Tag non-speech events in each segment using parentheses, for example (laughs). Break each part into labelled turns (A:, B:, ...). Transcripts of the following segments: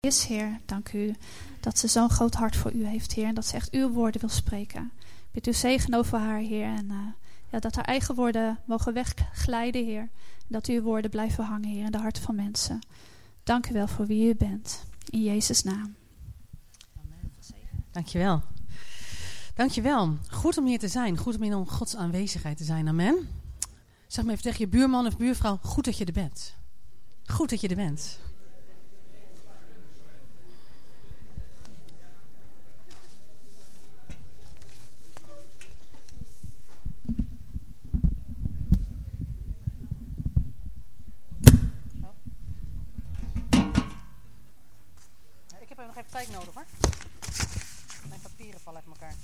A: is, Heer. Dank u dat ze zo'n groot hart voor u heeft, Heer. En dat ze echt uw woorden wil spreken. Ik bid u zegen over haar, Heer. En uh, ja, dat haar eigen woorden mogen wegglijden, Heer. En dat uw woorden blijven hangen, Heer, in de harten van mensen. Dank u wel voor wie u bent. In Jezus' naam.
B: Dankjewel. Dankjewel. Goed om hier te zijn. Goed om in Gods aanwezigheid te zijn. Amen. Zeg maar even tegen je buurman of buurvrouw. Goed dat je er bent. Goed dat je er bent. Tijd nodig hoor. Mijn papieren vallen uit elkaar.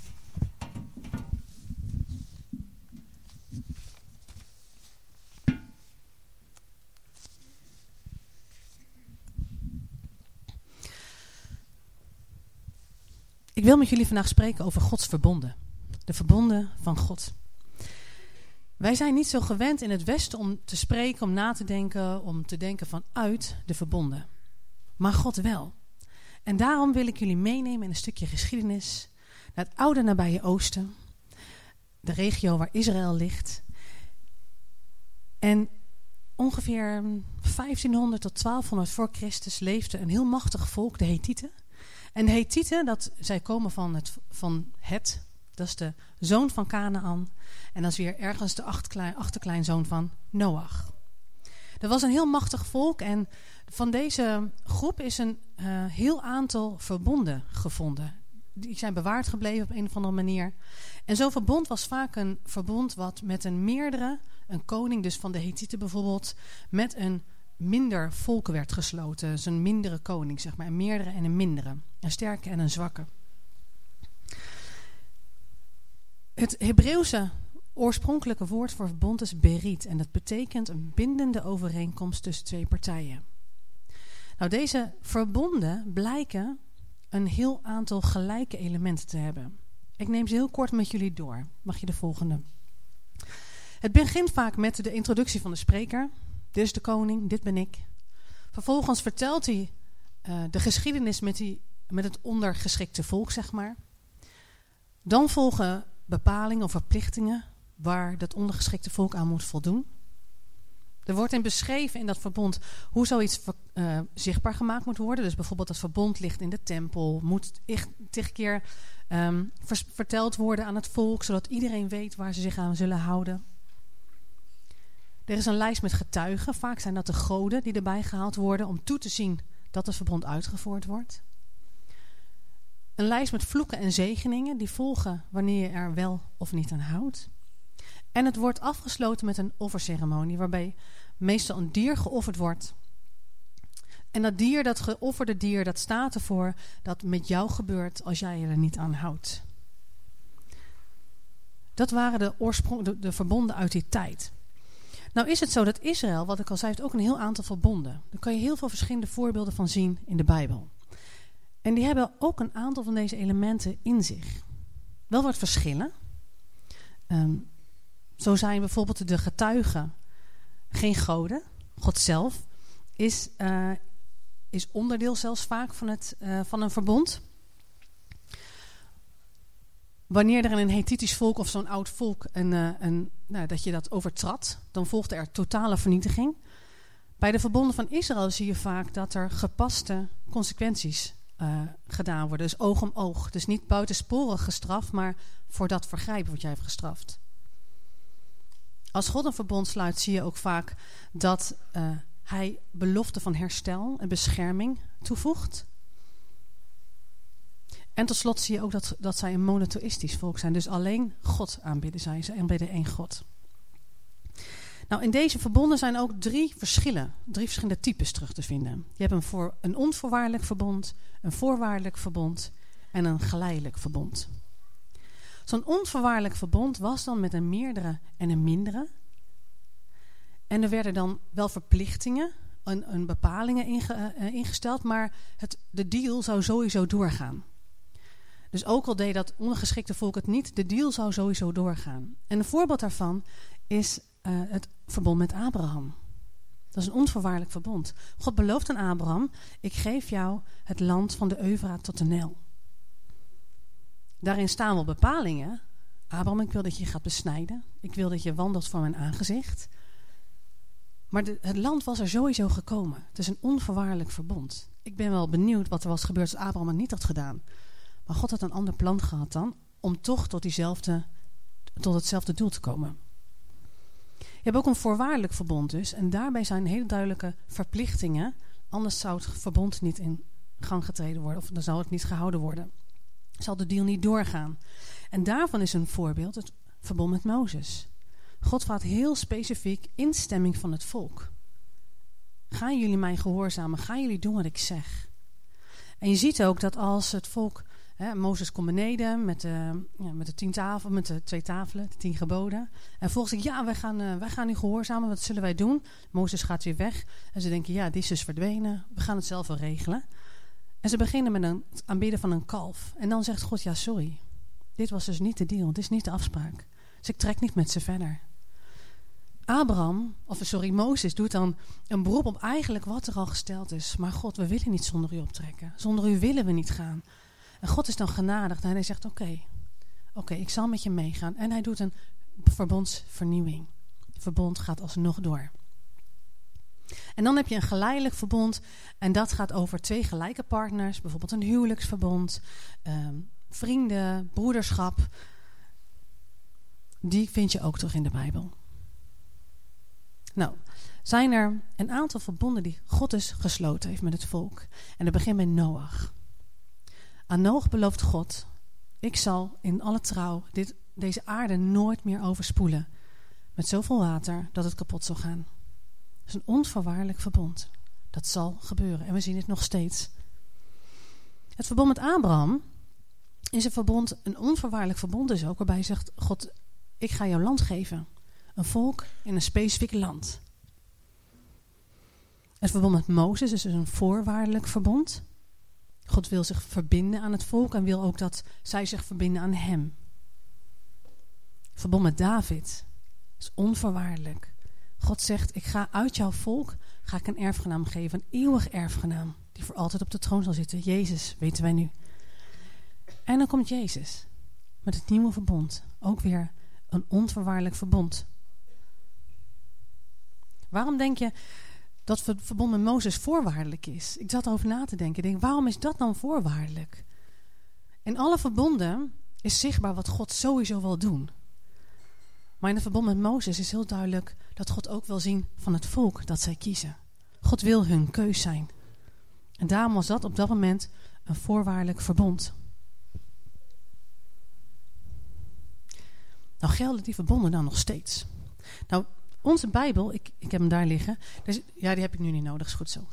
B: Ik wil met jullie vandaag spreken over Gods verbonden. De verbonden van God. Wij zijn niet zo gewend in het Westen om te spreken, om na te denken, om te denken vanuit de verbonden. Maar God wel. En daarom wil ik jullie meenemen in een stukje geschiedenis naar het oude nabije oosten, de regio waar Israël ligt. En ongeveer 1500 tot 1200 voor Christus leefde een heel machtig volk, de Hethieten. En de Hethieten, dat, zij komen van het, van het, dat is de zoon van Canaan. En dat is weer ergens de achterkleinzoon van Noach. Dat was een heel machtig volk en van deze groep is een uh, heel aantal verbonden gevonden. Die zijn bewaard gebleven op een of andere manier. En zo'n verbond was vaak een verbond wat met een meerdere, een koning dus van de Hethieten bijvoorbeeld, met een minder volk werd gesloten. Dus een mindere koning, zeg maar. Een meerdere en een mindere. Een sterke en een zwakke. Het Hebreeuwse oorspronkelijke woord voor verbond is berit. En dat betekent een bindende overeenkomst tussen twee partijen. Nou, deze verbonden blijken een heel aantal gelijke elementen te hebben. Ik neem ze heel kort met jullie door. Mag je de volgende? Het begint vaak met de introductie van de spreker. Dit is de koning, dit ben ik. Vervolgens vertelt hij uh, de geschiedenis met, die, met het ondergeschikte volk, zeg maar. Dan volgen bepalingen of verplichtingen waar dat ondergeschikte volk aan moet voldoen. Er wordt in beschreven in dat verbond hoe zoiets uh, zichtbaar gemaakt moet worden. Dus bijvoorbeeld dat verbond ligt in de tempel. Moet tig keer um, verteld worden aan het volk. Zodat iedereen weet waar ze zich aan zullen houden. Er is een lijst met getuigen. Vaak zijn dat de goden die erbij gehaald worden. Om toe te zien dat het verbond uitgevoerd wordt. Een lijst met vloeken en zegeningen. Die volgen wanneer je er wel of niet aan houdt. En het wordt afgesloten met een offerceremonie, waarbij meestal een dier geofferd wordt. En dat dier, dat geofferde dier, dat staat ervoor dat met jou gebeurt als jij je er niet aan houdt. Dat waren de, oorsprong, de, de verbonden uit die tijd. Nou is het zo dat Israël, wat ik al zei, heeft ook een heel aantal verbonden. Daar kan je heel veel verschillende voorbeelden van zien in de Bijbel. En die hebben ook een aantal van deze elementen in zich. Wel wat verschillen. Um, zo zijn bijvoorbeeld de getuigen geen goden. God zelf is, uh, is onderdeel zelfs vaak van, het, uh, van een verbond. Wanneer er een Hethitisch volk of zo'n oud volk een, uh, een, nou, dat je dat overtrad, dan volgde er totale vernietiging. Bij de verbonden van Israël zie je vaak dat er gepaste consequenties gedaan worden. Dus oog om oog. Dus niet buitensporig gestraft, maar voor dat vergrijpen wat jij heeft gestraft. Als God een verbond sluit, zie je ook vaak dat uh, hij belofte van herstel en bescherming toevoegt. En tot slot zie je ook dat, dat zij een monotheïstisch volk zijn. Dus alleen God aanbidden zij. Ze aanbidden één God. Nou, in deze verbonden zijn ook drie verschillen, drie verschillende types terug te vinden. Je hebt een, voor, een onvoorwaardelijk verbond, een voorwaardelijk verbond en een geleidelijk verbond. Zo'n onvoorwaardelijk verbond was dan met een meerdere en een mindere. En er werden dan wel verplichtingen en, en bepalingen inge, uh, ingesteld, maar het, de deal zou sowieso doorgaan. Dus ook al deed dat ongeschikte volk het niet, de deal zou sowieso doorgaan. En een voorbeeld daarvan is uh, het verbond met Abraham. Dat is een onvoorwaardelijk verbond. God belooft aan Abraham: Ik geef jou het land van de Euvraat tot de Nijl. Daarin staan wel bepalingen. Abraham, ik wil dat je gaat besnijden. Ik wil dat je wandelt voor mijn aangezicht. Maar het land was er sowieso gekomen. Het is een onvoorwaardelijk verbond. Ik ben wel benieuwd wat er was gebeurd als Abraham het niet had gedaan. Maar God had een ander plan gehad dan om toch tot, diezelfde, tot hetzelfde doel te komen. Je hebt ook een voorwaardelijk verbond dus. En daarbij zijn hele duidelijke verplichtingen. Anders zou het verbond niet in gang getreden worden. Of dan zou het niet gehouden worden. Zal de deal niet doorgaan. En daarvan is een voorbeeld het verbond met Mozes. God vraagt heel specifiek instemming van het volk. Gaan jullie mij gehoorzamen? Gaan jullie doen wat ik zeg? En je ziet ook dat als het volk Hè, Mozes komt beneden met de, ja, met de tien tafel, met de twee tafelen, de tien geboden. En volgens zegt, ja, wij gaan, uh, wij gaan nu gehoorzamen, wat zullen wij doen? Mozes gaat weer weg en ze denken, ja, die is dus verdwenen, we gaan het zelf wel regelen. En ze beginnen met een aanbidden van een kalf. En dan zegt God, ja, sorry, dit was dus niet de deal, dit is niet de afspraak. Dus ik trek niet met ze verder. Abraham, of sorry, Mozes doet dan een beroep op eigenlijk wat er al gesteld is. Maar God, we willen niet zonder u optrekken. Zonder u willen we niet gaan. En God is dan genadig en hij zegt: Oké, oké, ik zal met je meegaan. En hij doet een verbondsvernieuwing. Het verbond gaat alsnog door. En dan heb je een geleidelijk verbond. En dat gaat over twee gelijke partners. Bijvoorbeeld een huwelijksverbond. Ehm, vrienden, broederschap. Die vind je ook terug in de Bijbel. Nou, zijn er een aantal verbonden die God dus gesloten heeft met het volk. En dat begint met Noach. Aan Noach belooft God: Ik zal in alle trouw dit, deze aarde nooit meer overspoelen. Met zoveel water dat het kapot zal gaan. Is een onvoorwaardelijk verbond. Dat zal gebeuren en we zien het nog steeds. Het verbond met Abraham is een verbond, een onvoorwaardelijk verbond dus ook, waarbij zegt: God, ik ga jouw land geven. Een volk in een specifiek land. Het verbond met Mozes is dus een voorwaardelijk verbond. God wil zich verbinden aan het volk en wil ook dat zij zich verbinden aan hem. Verbond met David is onvoorwaardelijk. God zegt, ik ga uit jouw volk, ga ik een erfgenaam geven, een eeuwig erfgenaam, die voor altijd op de troon zal zitten. Jezus, weten wij nu. En dan komt Jezus met het nieuwe verbond. Ook weer een onvoorwaardelijk verbond. Waarom denk je dat het verbond met Mozes voorwaardelijk is. Ik zat erover na te denken. Ik denk, waarom is dat dan voorwaardelijk? In alle verbonden is zichtbaar wat God sowieso wil doen. Maar in het verbond met Mozes is heel duidelijk dat God ook wil zien van het volk dat zij kiezen. God wil hun keus zijn. En daarom was dat op dat moment een voorwaardelijk verbond. Nou gelden die verbonden dan nog steeds. Nou, onze Bijbel, ik, ik heb hem daar liggen. Ja, die heb ik nu niet nodig, is goed zo.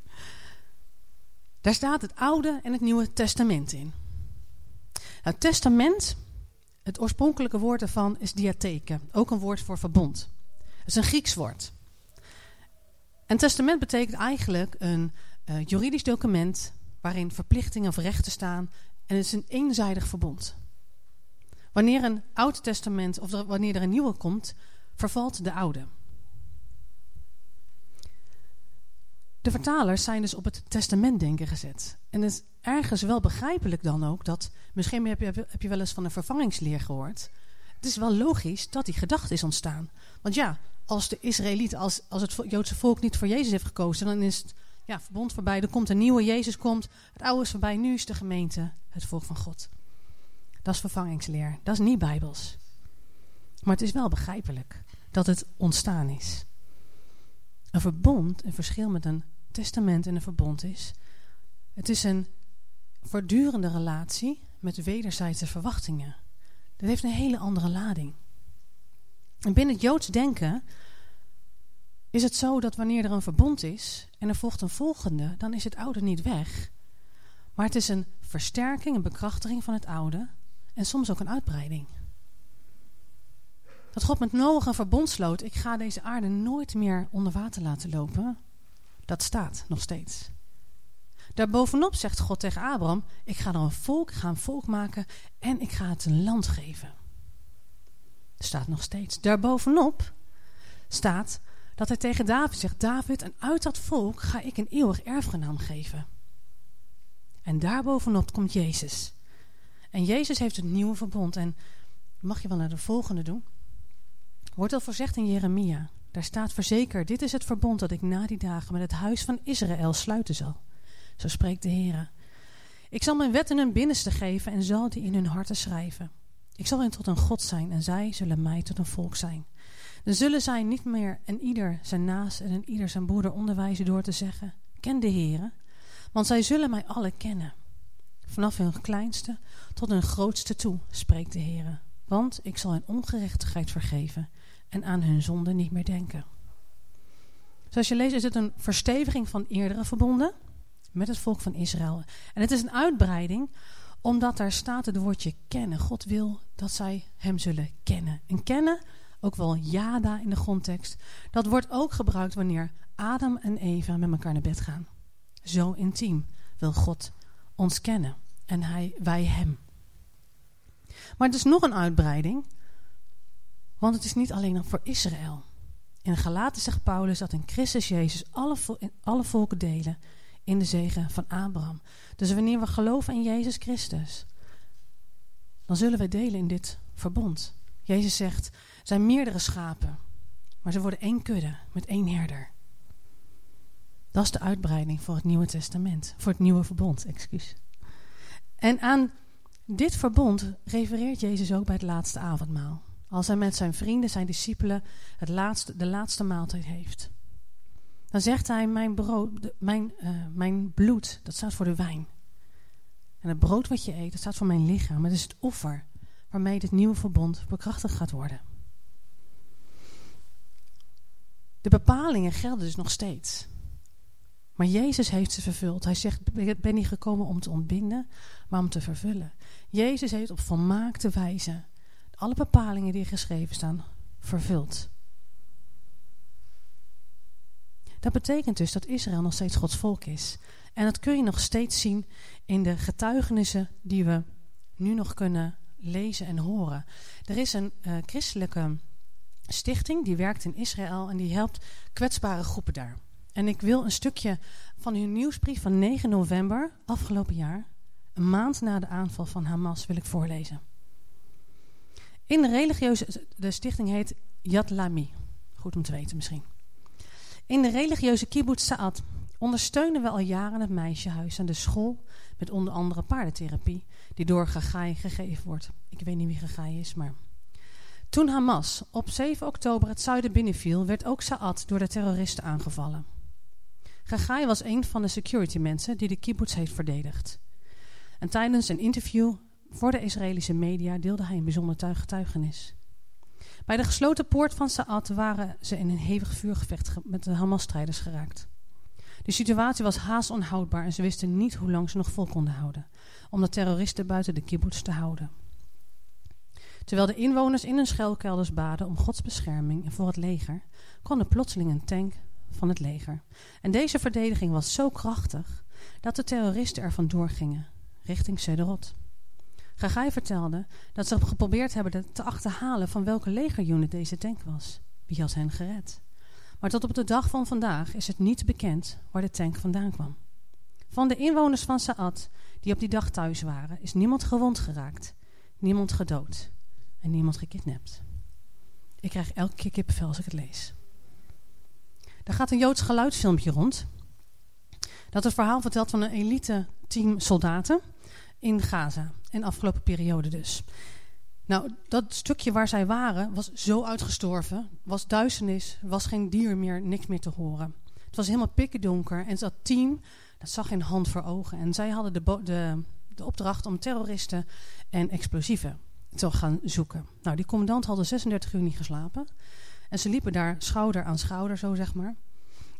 B: (laughs) daar staat het Oude en het Nieuwe Testament in. Nou, testament, het oorspronkelijke woord ervan is diatheke. Ook een woord voor verbond. Het is een Grieks woord. En testament betekent eigenlijk een uh, juridisch document waarin verplichtingen of rechten staan. En het is een eenzijdig verbond. Wanneer een oud testament of wanneer er een nieuwe komt, vervalt de oude. De vertalers zijn dus op het testamentdenken gezet. En het ergens wel begrijpelijk dan ook dat, misschien heb je, heb je wel eens van een vervangingsleer gehoord. Het is wel logisch dat die gedachte is ontstaan. Want ja, als de Israëlieten, als, als het Joodse volk niet voor Jezus heeft gekozen, dan is het ja, verbond voorbij. Er komt een nieuwe, Jezus komt, het oude is voorbij, nu is de gemeente het volk van God. Dat is vervangingsleer, dat is niet bijbels. Maar het is wel begrijpelijk dat het ontstaan is. Een verbond, een verschil met een testament en een verbond is. Het is een voortdurende relatie met wederzijdse verwachtingen. Dat heeft een hele andere lading. En binnen het Joods denken is het zo dat wanneer er een verbond is en er volgt een volgende, dan is het oude niet weg. Maar het is een versterking, een bekrachtiging van het oude en soms ook een uitbreiding. Dat God met Noach een verbond sloot. Ik ga deze aarde nooit meer onder water laten lopen. Dat staat nog steeds. Daarbovenop zegt God tegen Abraham: Ik ga er een volk, ga een volk maken en ik ga het een land geven. Dat staat nog steeds. Daarbovenop staat dat hij tegen David zegt: David, en uit dat volk ga ik een eeuwig erfgenaam geven. En daarbovenop komt Jezus. En Jezus heeft het nieuwe verbond. En mag je wel naar de volgende doen? Wordt al voorzegd in Jeremia. Daar staat verzeker: Dit is het verbond dat ik na die dagen met het huis van Israël sluiten zal. Zo spreekt de Heer. Ik zal mijn wetten hun binnenste geven en zal die in hun harten schrijven. Ik zal hen tot een God zijn en zij zullen mij tot een volk zijn. Dan zullen zij niet meer en ieder zijn naast en een ieder zijn broeder onderwijzen door te zeggen: Ken de Heere, want zij zullen mij alle kennen. Vanaf hun kleinste tot hun grootste toe, spreekt de Heere. Want ik zal hun ongerechtigheid vergeven en aan hun zonde niet meer denken. Zoals je leest is het een versteviging van eerdere verbonden met het volk van Israël. En het is een uitbreiding omdat daar staat het woordje kennen. God wil dat zij hem zullen kennen. En kennen, ook wel jada in de grondtekst, dat wordt ook gebruikt wanneer Adam en Eva met elkaar naar bed gaan. Zo intiem wil God ons kennen en hij, wij hem. Maar het is nog een uitbreiding, want het is niet alleen voor Israël. In Galaten zegt Paulus dat in Christus Jezus alle, alle volken delen in de zegen van Abraham. Dus wanneer we geloven in Jezus Christus, dan zullen wij delen in dit verbond. Jezus zegt, er zijn meerdere schapen, maar ze worden één kudde met één herder. Dat is de uitbreiding voor het Nieuwe Testament, voor het Nieuwe Verbond, excuus. En aan dit verbond refereert Jezus ook bij het laatste avondmaal. Als hij met zijn vrienden, zijn discipelen, het laatste, de laatste maaltijd heeft. Dan zegt hij, mijn, brood, mijn, uh, mijn bloed, dat staat voor de wijn. En het brood wat je eet, dat staat voor mijn lichaam. Het is het offer waarmee dit nieuwe verbond bekrachtigd gaat worden. De bepalingen gelden dus nog steeds. Maar Jezus heeft ze vervuld. Hij zegt, ik ben niet gekomen om te ontbinden, maar om te vervullen. Jezus heeft op volmaakte wijze alle bepalingen die geschreven staan vervuld. Dat betekent dus dat Israël nog steeds Gods volk is. En dat kun je nog steeds zien in de getuigenissen die we nu nog kunnen lezen en horen. Er is een uh, christelijke stichting die werkt in Israël en die helpt kwetsbare groepen daar. En ik wil een stukje van hun nieuwsbrief van 9 november afgelopen jaar, een maand na de aanval van Hamas, wil ik voorlezen. In de religieuze, de stichting heet Yad Lami. Goed om te weten misschien. In de religieuze kibbutz Sa'ad ondersteunen we al jaren het meisjehuis en de school met onder andere paardentherapie die door Gagai gegeven wordt. Ik weet niet wie Gagai is, maar... Toen Hamas op 7 oktober het zuiden binnenviel, werd ook Sa'ad door de terroristen aangevallen. Gagai was een van de security mensen die de kibbutz heeft verdedigd. En tijdens een interview voor de Israëlische media deelde hij een bijzonder getuigenis. Bij de gesloten poort van Sa'ad waren ze in een hevig vuurgevecht met de Hamas-strijders geraakt. De situatie was haast onhoudbaar en ze wisten niet hoe lang ze nog vol konden houden, om de terroristen buiten de kibbutz te houden. Terwijl de inwoners in hun schuilkelders baden om Gods bescherming en voor het leger, kwam er plotseling een tank van het leger. En deze verdediging was zo krachtig dat de terroristen er vandoor gingen, richting Sederot. Gagai vertelde dat ze geprobeerd hebben te achterhalen van welke legerunit deze tank was. Wie had hen gered? Maar tot op de dag van vandaag is het niet bekend waar de tank vandaan kwam. Van de inwoners van Saad die op die dag thuis waren, is niemand gewond geraakt, niemand gedood en niemand gekidnapt. Ik krijg elke keer kippenvel als ik het lees. Er gaat een Joods geluidsfilmpje rond. Dat het verhaal vertelt van een elite team soldaten in Gaza. De afgelopen periode dus. Nou, dat stukje waar zij waren was zo uitgestorven. Was duisternis, was geen dier meer, niks meer te horen. Het was helemaal pikkendonker. En dat team, dat zag geen hand voor ogen. En zij hadden de, de, de opdracht om terroristen en explosieven te gaan zoeken. Nou, die commandant hadden 36 uur niet geslapen. En ze liepen daar schouder aan schouder, zo zeg maar.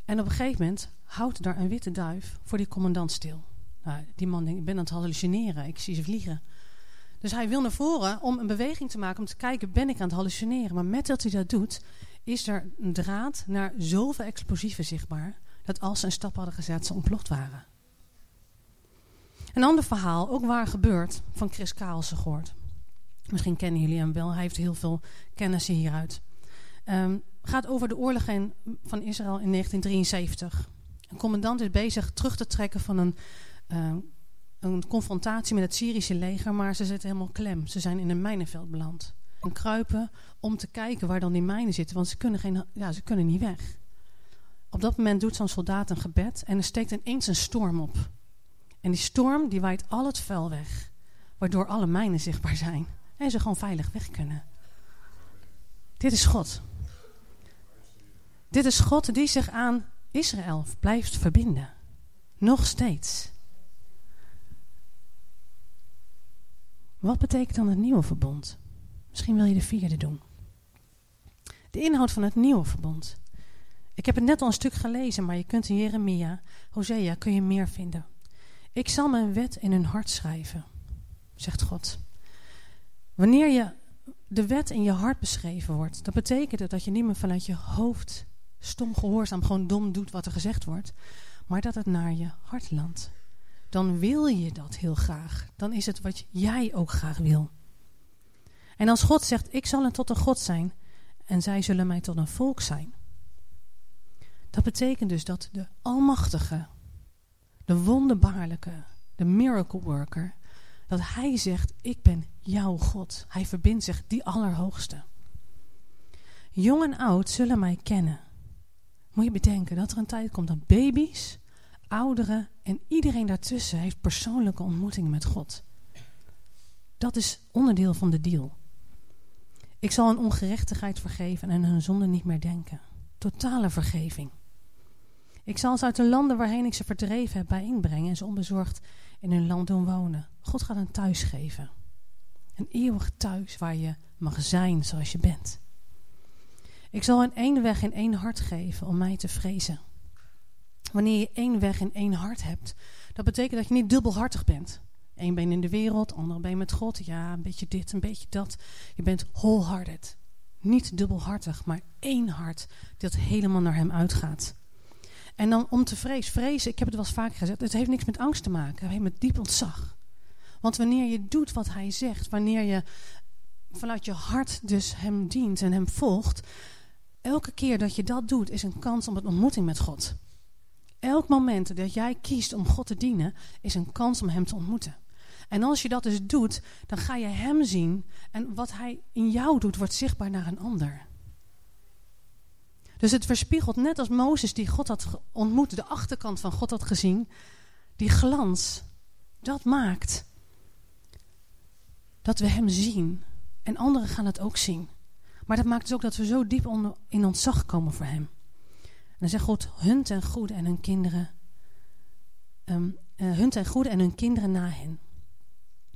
B: En op een gegeven moment houdt daar een witte duif voor die commandant stil. Nou, die man denkt, ik ben aan het hallucineren, ik zie ze vliegen. Dus hij wil naar voren om een beweging te maken, om te kijken, ben ik aan het hallucineren? Maar met dat hij dat doet, is er een draad naar zoveel explosieven zichtbaar, dat als ze een stap hadden gezet, ze ontploft waren. Een ander verhaal, ook waar gebeurd, van Chris Kaalse gehoord. Misschien kennen jullie hem wel, hij heeft heel veel kennis hieruit. Um, gaat over de oorlog van Israël in 1973. Een commandant is bezig terug te trekken van een, uh, een confrontatie met het Syrische leger, maar ze zitten helemaal klem. Ze zijn in een mijnenveld beland. En kruipen om te kijken waar dan die mijnen zitten, want ze kunnen, geen, ja, ze kunnen niet weg. Op dat moment doet zo'n soldaat een gebed en er steekt ineens een storm op. En die storm die waait al het vuil weg, waardoor alle mijnen zichtbaar zijn en ze gewoon veilig weg kunnen. Dit is God. Dit is God die zich aan Israël blijft verbinden. Nog steeds. Wat betekent dan het nieuwe verbond? Misschien wil je de vierde doen. De inhoud van het nieuwe verbond. Ik heb het net al een stuk gelezen, maar je kunt in Jeremia, Hosea, kun je meer vinden. Ik zal mijn wet in hun hart schrijven, zegt God. Wanneer je de wet in je hart beschreven wordt, dat betekent het dat je niet meer vanuit je hoofd stom gehoorzaam gewoon dom doet wat er gezegd wordt, maar dat het naar je hart landt. Dan wil je dat heel graag. Dan is het wat jij ook graag wil. En als God zegt: Ik zal een tot een God zijn en zij zullen mij tot een volk zijn. Dat betekent dus dat de Almachtige, de wonderbaarlijke, de miracle worker, dat Hij zegt: Ik ben jouw God. Hij verbindt zich die Allerhoogste. Jong en oud zullen mij kennen. Moet je bedenken dat er een tijd komt dat baby's, ouderen en iedereen daartussen heeft persoonlijke ontmoetingen met God. Dat is onderdeel van de deal. Ik zal hun ongerechtigheid vergeven en hun zonde niet meer denken. Totale vergeving. Ik zal ze uit de landen waarheen ik ze verdreven heb bijeenbrengen en ze onbezorgd in hun land doen wonen. God gaat een thuis geven. Een eeuwig thuis waar je mag zijn zoals je bent. Ik zal hen één weg en één hart geven om mij te vrezen. Wanneer je één weg en één hart hebt, dat betekent dat je niet dubbelhartig bent. Eén been in de wereld, andere been met God. Ja, een beetje dit, een beetje dat. Je bent wholehearted. Niet dubbelhartig, maar één hart dat helemaal naar hem uitgaat. En dan om te vrezen. Vrezen, ik heb het wel eens vaak gezegd, het heeft niks met angst te maken. Het heeft met diep ontzag. Want wanneer je doet wat hij zegt, wanneer je vanuit je hart dus hem dient en hem volgt, elke keer dat je dat doet, is een kans om een ontmoeting met God. Elk moment dat jij kiest om God te dienen, is een kans om hem te ontmoeten. En als je dat dus doet, dan ga je hem zien en wat hij in jou doet, wordt zichtbaar naar een ander. Dus het verspiegelt net als Mozes die God had ontmoet, de achterkant van God had gezien, die glans, dat maakt dat we hem zien. En anderen gaan het ook zien. Maar dat maakt dus ook dat we zo diep in ontzag komen voor hem. Dan zegt God, hun ten goede en hun kinderen, um, uh, hun ten goede en hun kinderen na hen.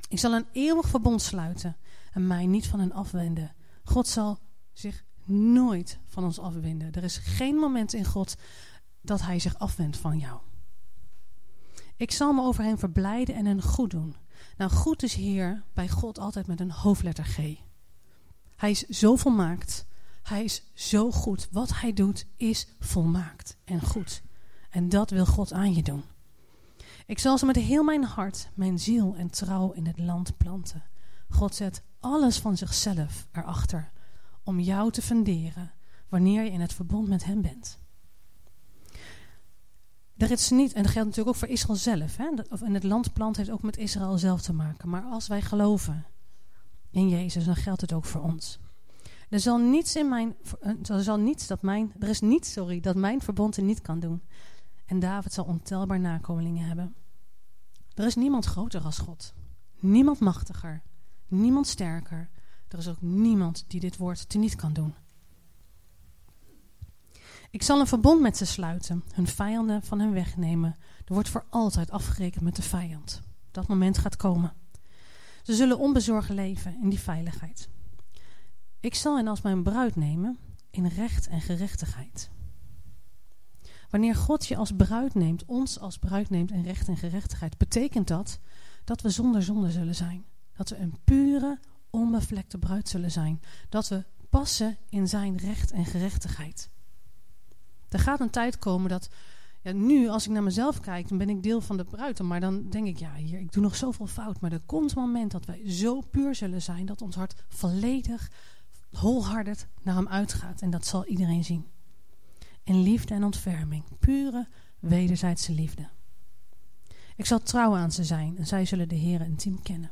B: Ik zal een eeuwig verbond sluiten en mij niet van hen afwenden. God zal zich nooit van ons afwenden. Er is geen moment in God dat hij zich afwendt van jou. Ik zal me over hen verblijden en hen goed doen. Nou, goed is hier bij God altijd met een hoofdletter G. Hij is zo volmaakt. Hij is zo goed. Wat hij doet is volmaakt en goed. En dat wil God aan je doen. Ik zal ze met heel mijn hart, mijn ziel en trouw in het land planten. God zet alles van zichzelf erachter om jou te funderen wanneer je in het verbond met Hem bent. Er is niet, en dat geldt natuurlijk ook voor Israël zelf. Hè? In het land plant heeft ook met Israël zelf te maken. Maar als wij geloven in Jezus, dan geldt het ook voor ons. Er zal niets in mijn, er zal niets dat mijn, er is niets, sorry, dat mijn verbond niet kan doen. En David zal ontelbaar nakomelingen hebben. Er is niemand groter als God. Niemand machtiger. Niemand sterker. Er is ook niemand die dit woord teniet kan doen. Ik zal een verbond met ze sluiten, hun vijanden van hen wegnemen. Er wordt voor altijd afgerekend met de vijand. Dat moment gaat komen. Ze zullen onbezorgd leven in die veiligheid. Ik zal hen als mijn bruid nemen in recht en gerechtigheid. Wanneer God je als bruid neemt, ons als bruid neemt in recht en gerechtigheid, betekent dat dat we zonder zonde zullen zijn. Dat we een pure, onbevlekte bruid zullen zijn. Dat we passen in zijn recht en gerechtigheid. Er gaat een tijd komen dat, ja, nu als ik naar mezelf kijk, dan ben ik deel van de bruid. Maar dan denk ik, ja, hier, ik doe nog zoveel fout. Maar er komt een moment dat wij zo puur zullen zijn dat ons hart volledig holhardend naar hem uitgaat. En dat zal iedereen zien. In liefde en ontferming. Pure wederzijdse liefde. Ik zal trouw aan ze zijn en zij zullen de Heer intiem kennen.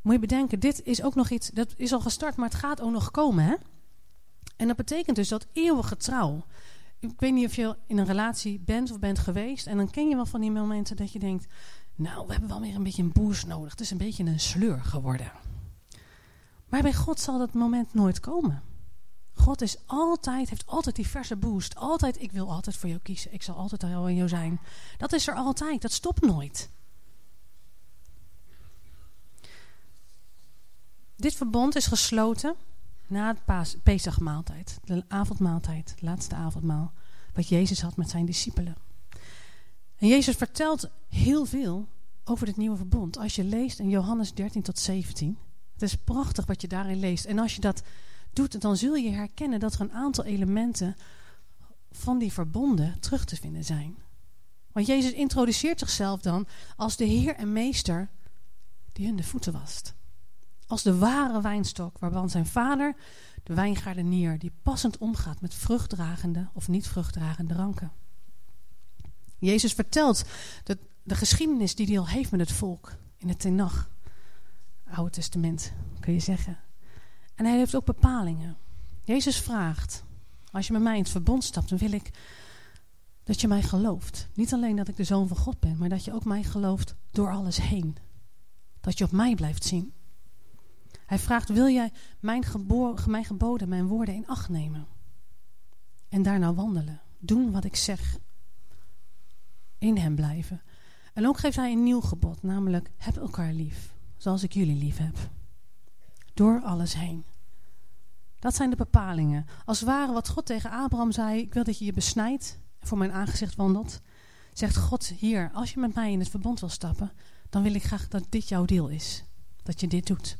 B: Moet je bedenken, dit is ook nog iets, dat is al gestart, maar het gaat ook nog komen. Hè? En dat betekent dus dat eeuwige trouw. Ik weet niet of je in een relatie bent of bent geweest. En dan ken je wel van die momenten dat je denkt... Nou, we hebben wel weer een beetje een boost nodig. Het is een beetje een sleur geworden. Maar bij God zal dat moment nooit komen. God is altijd, heeft altijd die verse boost. Altijd, ik wil altijd voor jou kiezen. Ik zal altijd al in jou zijn. Dat is er altijd. Dat stopt nooit. Dit verbond is gesloten na het Pesachmaaltijd. De avondmaaltijd, de laatste avondmaal. Wat Jezus had met zijn discipelen. En Jezus vertelt heel veel over dit nieuwe verbond. Als je leest in Johannes 13 tot 17. Het is prachtig wat je daarin leest. En als je dat doet, dan zul je herkennen dat er een aantal elementen van die verbonden terug te vinden zijn. Want Jezus introduceert zichzelf dan als de Heer en Meester die hun de voeten wast. Als de ware wijnstok waarvan zijn vader, de wijngaardenier, die passend omgaat met vruchtdragende of niet vruchtdragende ranken. Jezus vertelt de, de geschiedenis die hij al heeft met het volk in het Tenach. Oude Testament, kun je zeggen. En hij heeft ook bepalingen. Jezus vraagt, als je met mij in het verbond stapt, dan wil ik dat je mij gelooft. Niet alleen dat ik de zoon van God ben, maar dat je ook mij gelooft door alles heen. Dat je op mij blijft zien. Hij vraagt, wil jij mijn, mijn geboden, mijn woorden in acht nemen? En daarna wandelen. Doen wat ik zeg. In hem blijven. En ook geeft hij een nieuw gebod, namelijk heb elkaar lief, zoals ik jullie lief heb. Door alles heen. Dat zijn de bepalingen. Als het ware wat God tegen Abraham zei, ik wil dat je je besnijdt en voor mijn aangezicht wandelt. Zegt God hier, als je met mij in het verbond wil stappen, dan wil ik graag dat dit jouw deel is. Dat je dit doet.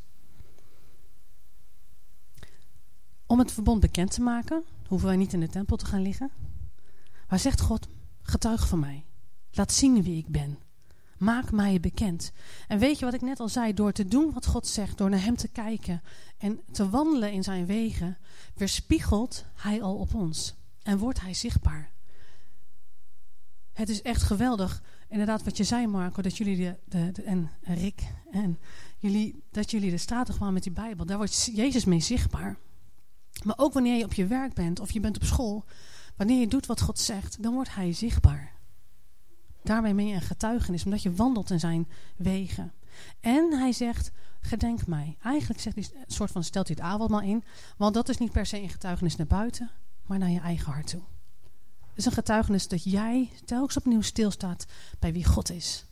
B: Om het verbond bekend te maken, hoeven wij niet in de tempel te gaan liggen. Maar zegt God, getuig van mij. Laat zien wie ik ben. Maak mij bekend. En weet je wat ik net al zei? Door te doen wat God zegt, door naar Hem te kijken en te wandelen in Zijn wegen, weerspiegelt Hij al op ons en wordt Hij zichtbaar. Het is echt geweldig, inderdaad, wat je zei, Marco, dat jullie de, de, en Rick en jullie, dat jullie de straten gewoon met die Bijbel, daar wordt Jezus mee zichtbaar. Maar ook wanneer je op je werk bent of je bent op school, wanneer je doet wat God zegt, dan wordt Hij zichtbaar. Daarmee ben je een getuigenis, omdat je wandelt in zijn wegen. En hij zegt, gedenk mij. Eigenlijk zegt hij, een soort van stelt hij het avondmaal in. Want dat is niet per se een getuigenis naar buiten, maar naar je eigen hart toe. Het is een getuigenis dat jij telkens opnieuw stilstaat bij wie God is.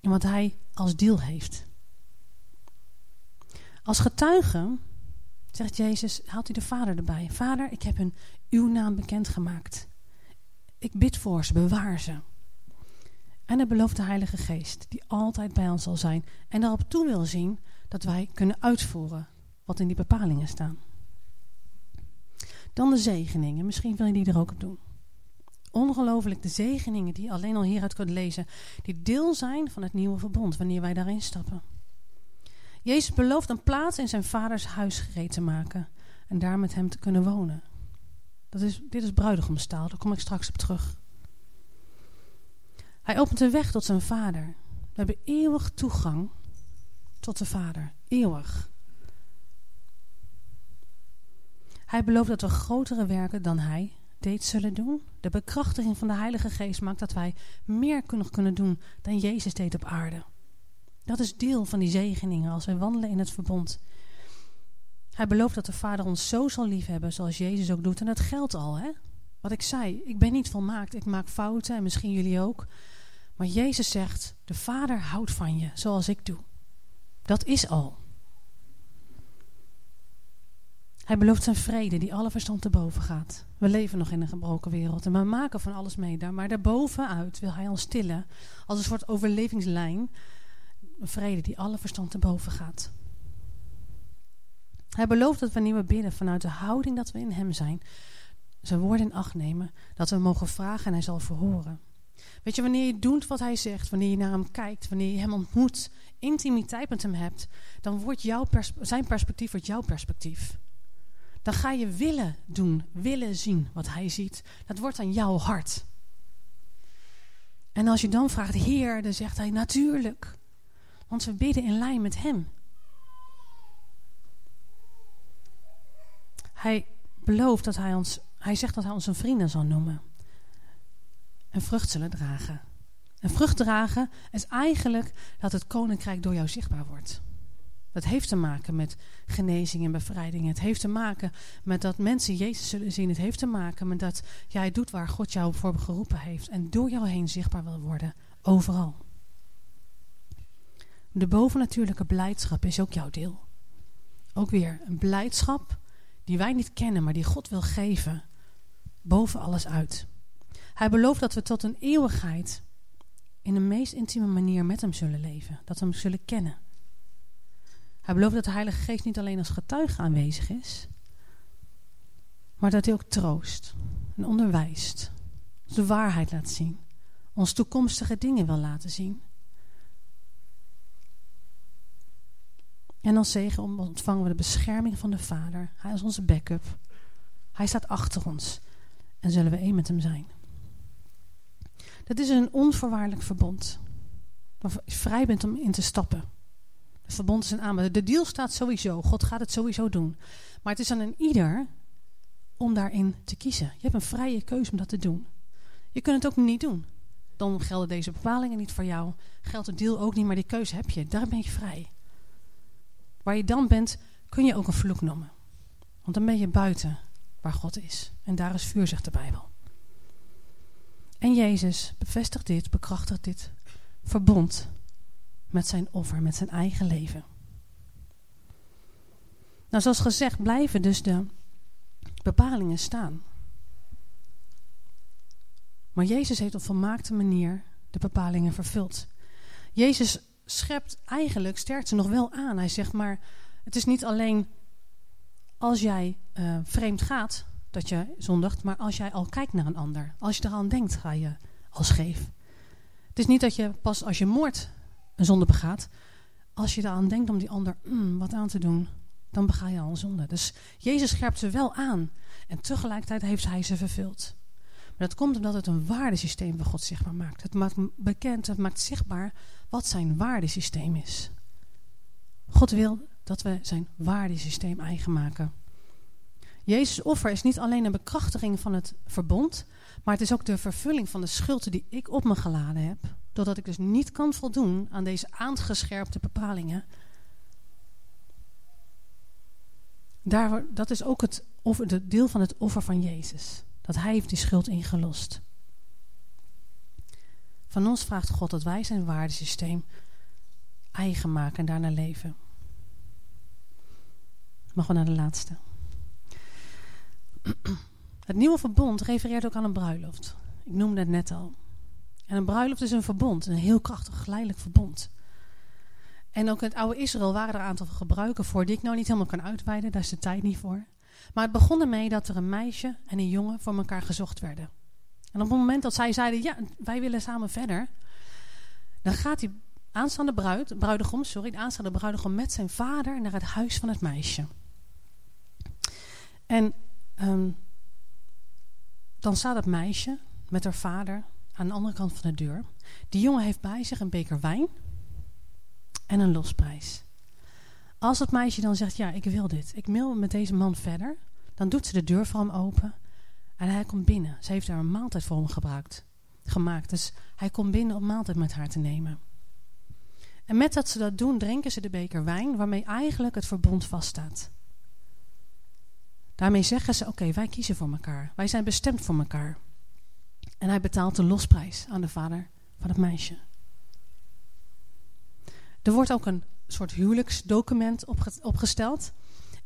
B: En wat hij als deel heeft. Als getuige, zegt Jezus, haalt hij de Vader erbij. Vader, ik heb hun uw naam bekendgemaakt. Ik bid voor ze, bewaar ze. En de Heilige Geest, die altijd bij ons zal zijn. En daarop toe wil zien dat wij kunnen uitvoeren wat in die bepalingen staan. Dan de zegeningen. Misschien wil je die er ook op doen. Ongelooflijk de zegeningen die je alleen al hieruit kunt lezen. Die deel zijn van het nieuwe verbond wanneer wij daarin stappen. Jezus belooft een plaats in zijn vaders huis gereed te maken. En daar met hem te kunnen wonen. Dat is, dit is bruidegomstaal, daar kom ik straks op terug. Hij opent de weg tot zijn vader. We hebben eeuwig toegang tot de vader. Eeuwig. Hij belooft dat we grotere werken dan hij deed zullen doen. De bekrachtiging van de Heilige Geest maakt dat wij meer kunnen doen dan Jezus deed op aarde. Dat is deel van die zegeningen als wij wandelen in het verbond. Hij belooft dat de Vader ons zo zal liefhebben zoals Jezus ook doet. En dat geldt al, hè? Wat ik zei, ik ben niet volmaakt, ik maak fouten en misschien jullie ook. Maar Jezus zegt, de Vader houdt van je zoals ik doe. Dat is al. Hij belooft zijn vrede die alle verstand te boven gaat. We leven nog in een gebroken wereld en we maken van alles mee daar. Maar daarbovenuit wil hij ons stillen als een soort overlevingslijn. Een vrede die alle verstand te boven gaat. Hij belooft dat wanneer we bidden vanuit de houding dat we in hem zijn, zijn woorden in acht nemen, dat we mogen vragen en hij zal verhoren. Weet je, wanneer je doet wat hij zegt, wanneer je naar hem kijkt, wanneer je hem ontmoet intimiteit met hem hebt, dan wordt jouw zijn perspectief wordt jouw perspectief. Dan ga je willen doen, willen zien wat hij ziet. Dat wordt aan jouw hart. En als je dan vraagt, Heer, dan zegt hij natuurlijk. Want we bidden in lijn met hem. Hij belooft dat hij ons, hij zegt dat hij ons een vrienden zal noemen. En vrucht zullen dragen. En vrucht dragen is eigenlijk dat het koninkrijk door jou zichtbaar wordt. Dat heeft te maken met genezing en bevrijding. Het heeft te maken met dat mensen Jezus zullen zien. Het heeft te maken met dat jij doet waar God jou voor geroepen heeft. En door jou heen zichtbaar wil worden. Overal. De bovennatuurlijke blijdschap is ook jouw deel. Ook weer een blijdschap die wij niet kennen, maar die God wil geven. Boven alles uit. Hij belooft dat we tot een eeuwigheid in de meest intieme manier met hem zullen leven. Dat we hem zullen kennen. Hij belooft dat de Heilige Geest niet alleen als getuige aanwezig is, maar dat hij ook troost en onderwijst, de waarheid laat zien, ons toekomstige dingen wil laten zien. En als zegen ontvangen we de bescherming van de Vader. Hij is onze backup. Hij staat achter ons en zullen we één met hem zijn. Dat is een onvoorwaardelijk verbond. Waar je vrij bent om in te stappen. Het verbond is een aanbod. De deal staat sowieso. God gaat het sowieso doen. Maar het is aan een ieder om daarin te kiezen. Je hebt een vrije keuze om dat te doen. Je kunt het ook niet doen. Dan gelden deze bepalingen niet voor jou. Geldt het deal ook niet, maar die keuze heb je. Daar ben je vrij. Waar je dan bent, kun je ook een vloek noemen. Want dan ben je buiten waar God is. En daar is vuur, zegt de Bijbel. En Jezus bevestigt dit, bekrachtigt dit verbond met zijn offer, met zijn eigen leven. Nou, zoals gezegd, blijven dus de bepalingen staan. Maar Jezus heeft op volmaakte manier de bepalingen vervuld. Jezus schept eigenlijk, sterkt ze nog wel aan. Hij zegt maar, het is niet alleen als jij uh, vreemd gaat, dat je zondigt, maar als jij al kijkt naar een ander, als je eraan denkt, ga je al scheef. Het is niet dat je pas als je moord een zonde begaat, als je eraan denkt om die ander mm, wat aan te doen, dan bega je al een zonde. Dus Jezus scherpt ze wel aan en tegelijkertijd heeft hij ze vervuld. Maar dat komt omdat het een waardesysteem van God zichtbaar maakt. Het maakt bekend, het maakt zichtbaar wat zijn waardesysteem is. God wil dat we zijn waardesysteem eigen maken. Jezus' offer is niet alleen een bekrachtiging van het verbond, maar het is ook de vervulling van de schuld die ik op me geladen heb, doordat ik dus niet kan voldoen aan deze aangescherpte bepalingen. Daar, dat is ook het deel van het offer van Jezus, dat Hij heeft die schuld ingelost. Van ons vraagt God dat wij zijn waardesysteem eigen maken en daarna leven. Mag we naar de laatste. (clears throat) Het nieuwe verbond refereert ook aan een bruiloft. Ik noemde het net al. En een bruiloft is een verbond, een heel krachtig, geleidelijk verbond. En ook in het oude Israël waren er een aantal gebruiken voor die ik nou niet helemaal kan uitweiden, daar is de tijd niet voor. Maar het begon ermee dat er een meisje en een jongen voor elkaar gezocht werden. En op het moment dat zij zeiden, ja, wij willen samen verder, dan gaat die aanstaande bruid, bruidegom, sorry, de aanstaande bruidegom met zijn vader naar het huis van het meisje. En Um, dan staat het meisje met haar vader aan de andere kant van de deur. Die jongen heeft bij zich een beker wijn en een losprijs. Als het meisje dan zegt, ja, ik wil dit. Ik wil met deze man verder. Dan doet ze de deur voor hem open. En hij komt binnen. Ze heeft daar een maaltijd voor hem gebruikt, gemaakt. Dus hij komt binnen om maaltijd met haar te nemen. En met dat ze dat doen, drinken ze de beker wijn... waarmee eigenlijk het verbond vaststaat. Daarmee zeggen ze: Oké, wij kiezen voor elkaar. Wij zijn bestemd voor elkaar. En hij betaalt de losprijs aan de vader van het meisje. Er wordt ook een soort huwelijksdocument opgesteld.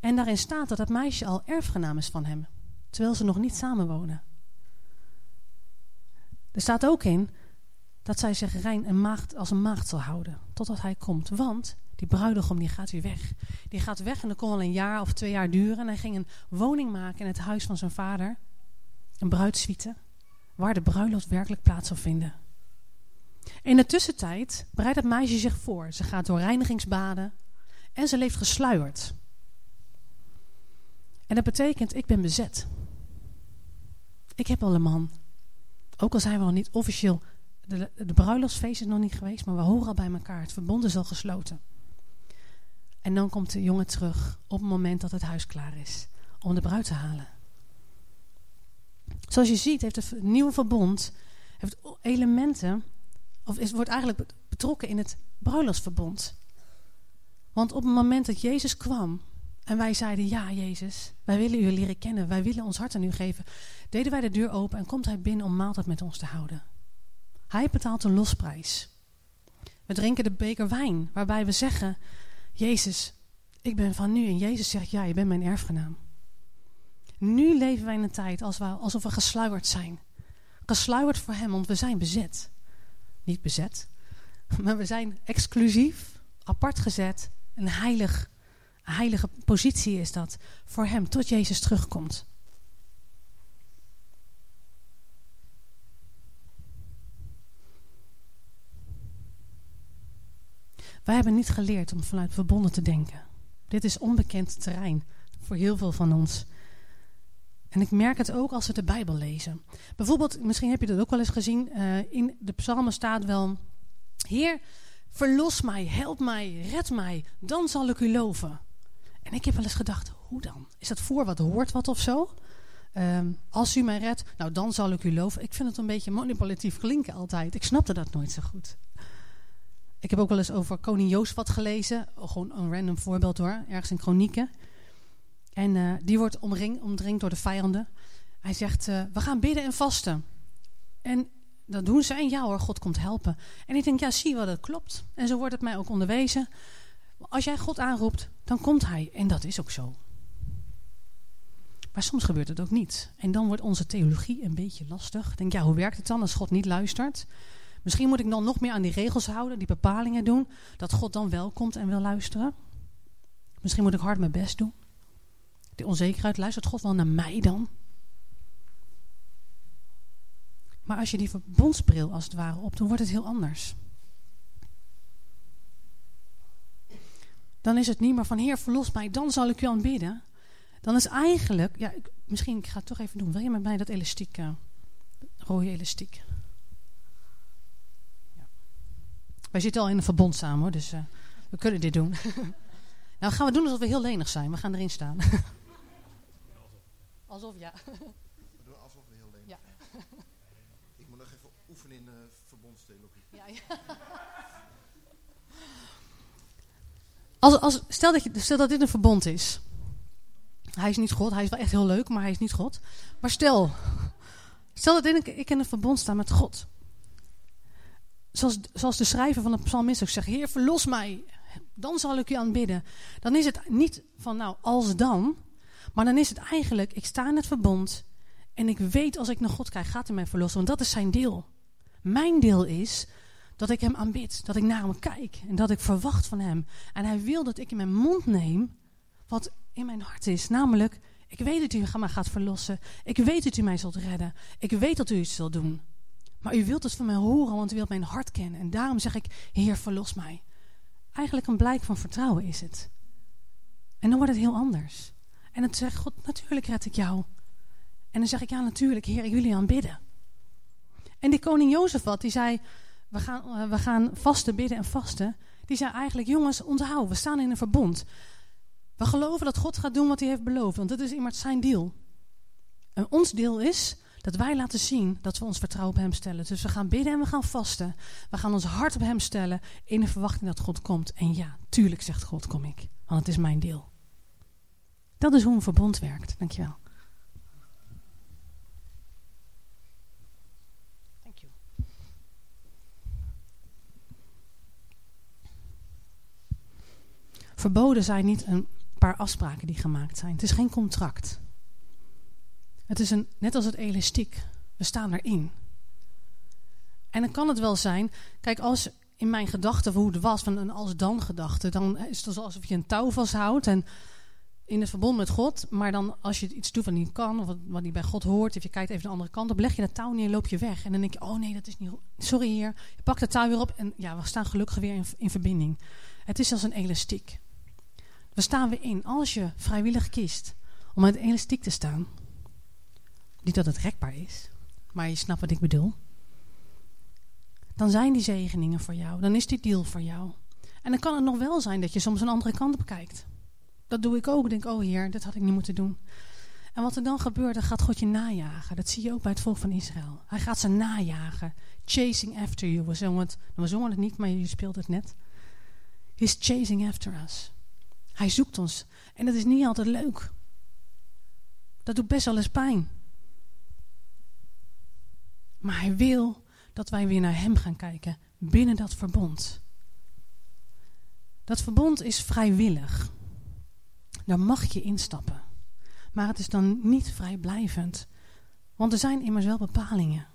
B: En daarin staat dat het meisje al erfgenaam is van hem, terwijl ze nog niet samenwonen. Er staat ook in dat zij zich rein en maagd, als een maagd zal houden, totdat hij komt. Want die bruidegom die gaat weer weg. Die gaat weg en dat kon wel een jaar of twee jaar duren. En hij ging een woning maken in het huis van zijn vader. Een bruidsuite. Waar de bruiloft werkelijk plaats zou vinden. In de tussentijd bereidt het meisje zich voor. Ze gaat door reinigingsbaden en ze leeft gesluierd. En dat betekent, ik ben bezet. Ik heb al een man. Ook al zijn we nog niet officieel, de, de is nog niet geweest, maar we horen al bij elkaar. Het verbond is al gesloten. En dan komt de jongen terug op het moment dat het huis klaar is om de bruid te halen. Zoals je ziet heeft het nieuwe verbond heeft elementen, of is, wordt eigenlijk betrokken in het bruiloftsverbond. Want op het moment dat Jezus kwam en wij zeiden, ja Jezus, wij willen u leren kennen, wij willen ons hart aan u geven, deden wij de deur open en komt hij binnen om maaltijd met ons te houden. Hij betaalt een losprijs. We drinken de beker wijn, waarbij we zeggen, Jezus, ik ben van nu. En Jezus zegt, ja, je bent mijn erfgenaam. Nu leven wij in een tijd alsof we gesluierd zijn. Gesluierd voor hem, want we zijn bezet. Niet bezet, (laughs) maar we zijn exclusief, apart gezet. Een heilig, heilige positie is dat voor hem, tot Jezus terugkomt. Wij hebben niet geleerd om vanuit verbonden te denken. Dit is onbekend terrein voor heel veel van ons. En ik merk het ook als we de Bijbel lezen. Bijvoorbeeld, misschien heb je dat ook wel eens gezien. Uh, in de psalmen staat wel... Heer, verlos mij, help mij, red mij. Dan zal ik u loven. En ik heb wel eens gedacht, hoe dan? Is dat voor wat hoort wat of zo? Um, als u mij redt, nou dan zal ik u loven. Ik vind het een beetje manipulatief klinken altijd. Ik snapte dat nooit zo goed. Ik heb ook wel eens over koning Jozefat gelezen. Gewoon een random voorbeeld hoor, ergens in Chronieken. En uh, die wordt omring, omringd door de vijanden. Hij zegt, uh, we gaan bidden en vasten. En dat doen ze en ja hoor, God komt helpen. En ik denk, ja zie wat dat klopt. En zo wordt het mij ook onderwezen. Als jij God aanroept, dan komt hij. En dat is ook zo. Maar soms gebeurt het ook niet. En dan wordt onze theologie een beetje lastig. Denk, ja, hoe werkt het dan als God niet luistert? Misschien moet ik dan nog meer aan die regels houden, die bepalingen doen, dat God dan wel komt en wil luisteren. Misschien moet ik hard mijn best doen. Die onzekerheid, luistert God wel naar mij dan? Maar als je die verbondsbril als het ware op, dan wordt het heel anders. Dan is het niet meer van Heer, verlos mij, dan zal ik u aanbidden. Dan is eigenlijk, ja, misschien, ik ga het toch even doen. Wil je met mij dat elastiek, uh, rode elastiek? Wij zitten al in een verbond samen hoor, dus uh, we kunnen dit doen. (laughs) nou gaan we doen alsof we heel lenig zijn. We gaan erin staan. (laughs) alsof, ja.
C: We doen alsof we heel lenig ja. zijn. (laughs) Ik moet nog even oefenen in uh, verbondstheologie. Ja, ja.
B: Als, als, stel, dat je, stel dat dit een verbond is. Hij is niet God, hij is wel echt heel leuk, maar hij is niet God. Maar stel, stel dat ik, ik in een verbond sta met God zoals, zoals de schrijver van de psalmist ook zegt, Heer verlos mij, dan zal ik u aanbidden. Dan is het niet van nou als dan, maar dan is het eigenlijk, ik sta in het verbond en ik weet als ik naar God krijg, gaat hij mij verlossen, want dat is zijn deel. Mijn deel is dat ik hem aanbid, dat ik naar hem kijk en dat ik verwacht van hem. En hij wil dat ik in mijn mond neem wat in mijn hart is, namelijk, ik weet dat u mij gaat verlossen. Ik weet dat u mij zult redden. Ik weet dat u het zult doen. Maar u wilt het van mij horen, want u wilt mijn hart kennen. En daarom zeg ik, Heer, verlos mij. Eigenlijk een blijk van vertrouwen is het. En dan wordt het heel anders. En dan zegt God, natuurlijk red ik jou. En dan zeg ik, ja natuurlijk, Heer, ik wil u aanbidden. En die koning Jozefat, die zei, we gaan, uh, we gaan vasten, bidden en vasten. Die zei eigenlijk, jongens, onthoud, we staan in een verbond. We geloven dat God gaat doen wat hij heeft beloofd, want dat is immers zijn deel. En ons deel is dat wij laten zien dat we ons vertrouwen op Hem stellen. Dus we gaan bidden en we gaan vasten. We gaan ons hart op Hem stellen in de verwachting dat God komt. En ja, tuurlijk zegt God, kom ik. Want het is mijn deel. Dat is hoe een verbond werkt. Dankjewel. Thank you. Verboden zijn niet een paar afspraken die gemaakt zijn. Het is geen contract. Het is een, net als het elastiek. We staan erin. En dan kan het wel zijn, kijk, als in mijn gedachten hoe het was, van een als-dan gedachte, dan is het alsof je een touw vasthoudt. En in het verbond met God, maar dan als je iets doet wat niet kan, of wat, niet bij God hoort, of je kijkt even de andere kant op, leg je dat touw neer en loop je weg. En dan denk je, oh nee, dat is niet Sorry hier. Je pakt het touw weer op en ja, we staan gelukkig weer in, in verbinding. Het is als een elastiek. We staan weer in. Als je vrijwillig kiest om met elastiek te staan, niet dat het rekbaar is, maar je snapt wat ik bedoel. Dan zijn die zegeningen voor jou. Dan is die deal voor jou. En dan kan het nog wel zijn dat je soms een andere kant op kijkt. Dat doe ik ook. Denk, oh heer, dit had ik niet moeten doen. En wat er dan gebeurt, dan gaat God je najagen. Dat zie je ook bij het volk van Israël. Hij gaat ze najagen. Chasing after you. We zongen het, we zongen het niet, maar je speelt het net. He's chasing after us. Hij zoekt ons. En dat is niet altijd leuk. Dat doet best wel eens pijn. Maar hij wil dat wij weer naar hem gaan kijken binnen dat verbond. Dat verbond is vrijwillig. Daar mag je instappen. Maar het is dan niet vrijblijvend. Want er zijn immers wel bepalingen.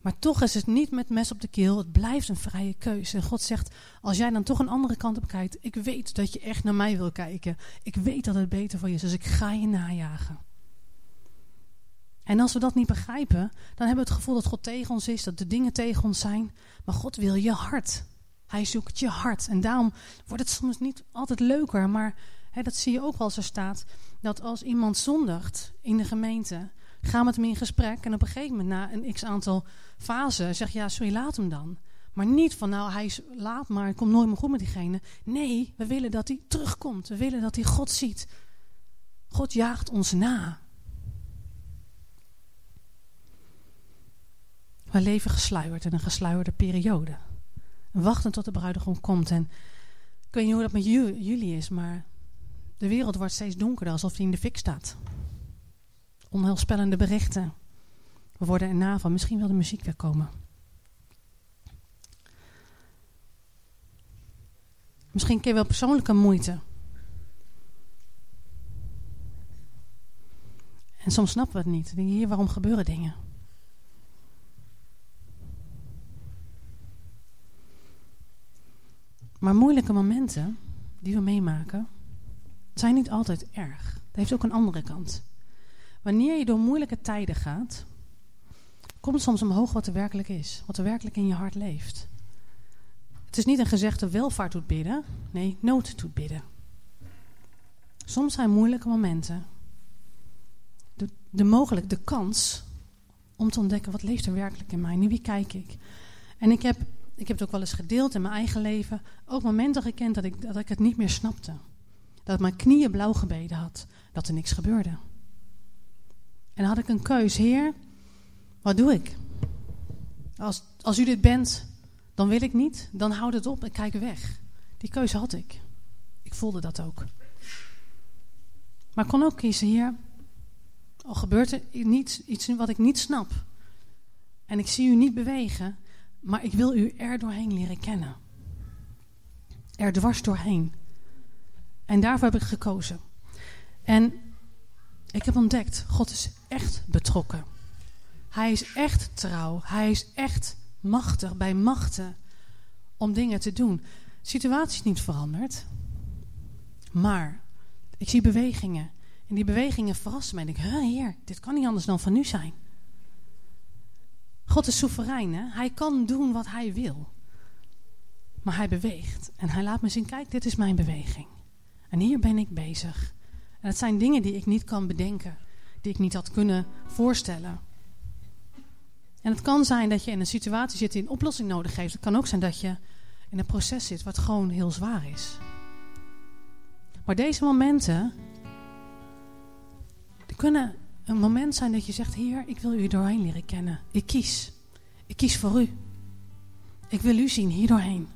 B: Maar toch is het niet met mes op de keel. Het blijft een vrije keuze. En God zegt, als jij dan toch een andere kant op kijkt. Ik weet dat je echt naar mij wil kijken. Ik weet dat het beter voor je is. Dus ik ga je najagen. En als we dat niet begrijpen, dan hebben we het gevoel dat God tegen ons is. Dat de dingen tegen ons zijn. Maar God wil je hart. Hij zoekt je hart. En daarom wordt het soms niet altijd leuker. Maar hè, dat zie je ook wel er staat. Dat als iemand zondigt in de gemeente Ga met hem in gesprek en op een gegeven moment na een x aantal fasen zeg je ja, sorry, laat hem dan. Maar niet van nou, hij is laat maar, ik kom nooit meer goed met diegene. Nee, we willen dat hij terugkomt. We willen dat hij God ziet. God jaagt ons na. We leven gesluierd in een gesluierde periode. Wachten tot de bruidegom komt. En ik weet niet hoe dat met jullie is, maar de wereld wordt steeds donkerder alsof hij in de fik staat onheilspellende berichten. We worden erna van, misschien wil de muziek weer komen. Misschien keer wel persoonlijke moeite. En soms snappen we het niet. Hier, waarom gebeuren dingen? Maar moeilijke momenten die we meemaken, zijn niet altijd erg. Dat heeft ook een andere kant. Wanneer je door moeilijke tijden gaat, komt soms omhoog wat er werkelijk is. Wat er werkelijk in je hart leeft. Het is niet een gezegde welvaart doet bidden. Nee, nood doet bidden. Soms zijn moeilijke momenten de, de mogelijk, de kans om te ontdekken wat leeft er werkelijk in mij. Naar wie kijk ik? En ik heb, ik heb het ook wel eens gedeeld in mijn eigen leven. Ook momenten gekend dat ik, dat ik het niet meer snapte. Dat mijn knieën blauw gebeden had. Dat er niks gebeurde. En had ik een keus, Heer, wat doe ik? Als, als u dit bent, dan wil ik niet, dan houd het op en kijk weg. Die keuze had ik. Ik voelde dat ook. Maar ik kon ook kiezen, Heer, al gebeurt er niets, iets wat ik niet snap. En ik zie u niet bewegen, maar ik wil u er doorheen leren kennen. Er dwars doorheen. En daarvoor heb ik gekozen. En ik heb ontdekt, God is echt betrokken. Hij is echt trouw. Hij is echt machtig bij machten om dingen te doen. De situatie is niet veranderd. Maar ik zie bewegingen. En die bewegingen verrassen mij. En ik denk, heer, dit kan niet anders dan van nu zijn. God is soeverein. Hè? Hij kan doen wat hij wil. Maar hij beweegt. En hij laat me zien, kijk, dit is mijn beweging. En hier ben ik bezig. En het zijn dingen die ik niet kan bedenken, die ik niet had kunnen voorstellen. En het kan zijn dat je in een situatie zit die een oplossing nodig heeft. Het kan ook zijn dat je in een proces zit wat gewoon heel zwaar is. Maar deze momenten die kunnen een moment zijn dat je zegt: Heer, ik wil u doorheen leren kennen. Ik kies. Ik kies voor u. Ik wil u zien hier doorheen.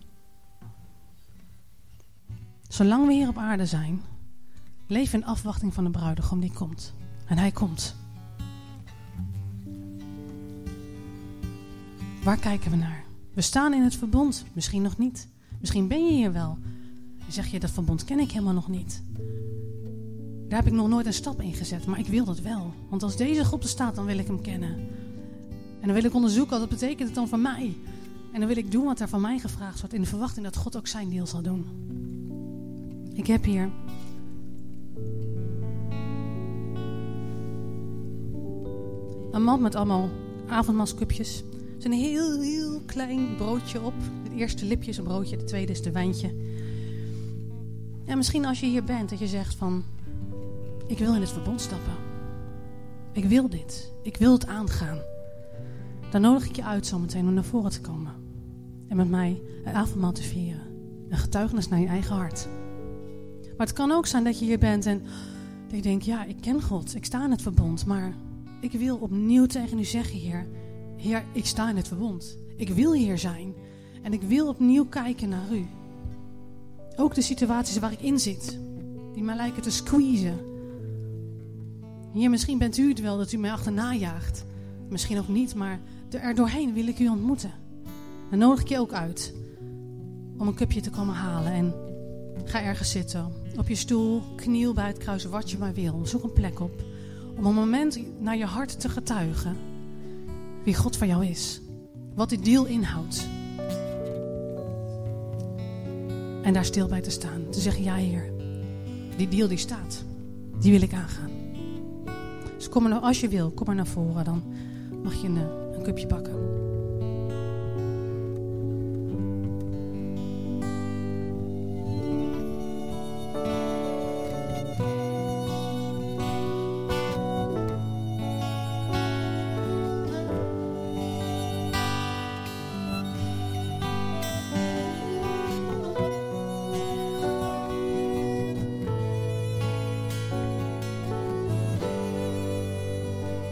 B: Zolang we hier op aarde zijn, Leef in afwachting van de bruidegom die komt. En hij komt. Waar kijken we naar? We staan in het verbond. Misschien nog niet. Misschien ben je hier wel. Zeg je, dat verbond ken ik helemaal nog niet. Daar heb ik nog nooit een stap in gezet, maar ik wil dat wel. Want als deze groep er staat, dan wil ik hem kennen. En dan wil ik onderzoeken wat betekent het dan voor mij. En dan wil ik doen wat er van mij gevraagd wordt in de verwachting dat God ook zijn deel zal doen. Ik heb hier Een man met allemaal avondmaalskupjes. Er is een heel, heel klein broodje op. Het eerste lipje is een broodje, het tweede is de wijntje. En misschien als je hier bent, dat je zegt van... Ik wil in het verbond stappen. Ik wil dit. Ik wil het aangaan. Dan nodig ik je uit zometeen om naar voren te komen. En met mij een avondmaal te vieren. Een getuigenis naar je eigen hart. Maar het kan ook zijn dat je hier bent en dat je denkt... Ja, ik ken God. Ik sta in het verbond. Maar ik wil opnieuw tegen u zeggen, Heer... Heer, ik sta in het verbond. Ik wil hier zijn. En ik wil opnieuw kijken naar u. Ook de situaties waar ik in zit. Die mij lijken te squeezen. Hier, misschien bent u het wel dat u mij achterna jaagt. Misschien ook niet, maar er doorheen wil ik u ontmoeten. Dan nodig ik je ook uit om een cupje te komen halen. En ga ergens zitten. Op je stoel, kniel bij het kruis, wat je maar wil. Zoek een plek op. Om een moment naar je hart te getuigen wie God voor jou is. Wat die deal inhoudt. En daar stil bij te staan. Te zeggen, ja Heer, die deal die staat. Die wil ik aangaan. Dus kom maar nou, als je wil, kom maar naar voren. Dan mag je een, een cupje pakken.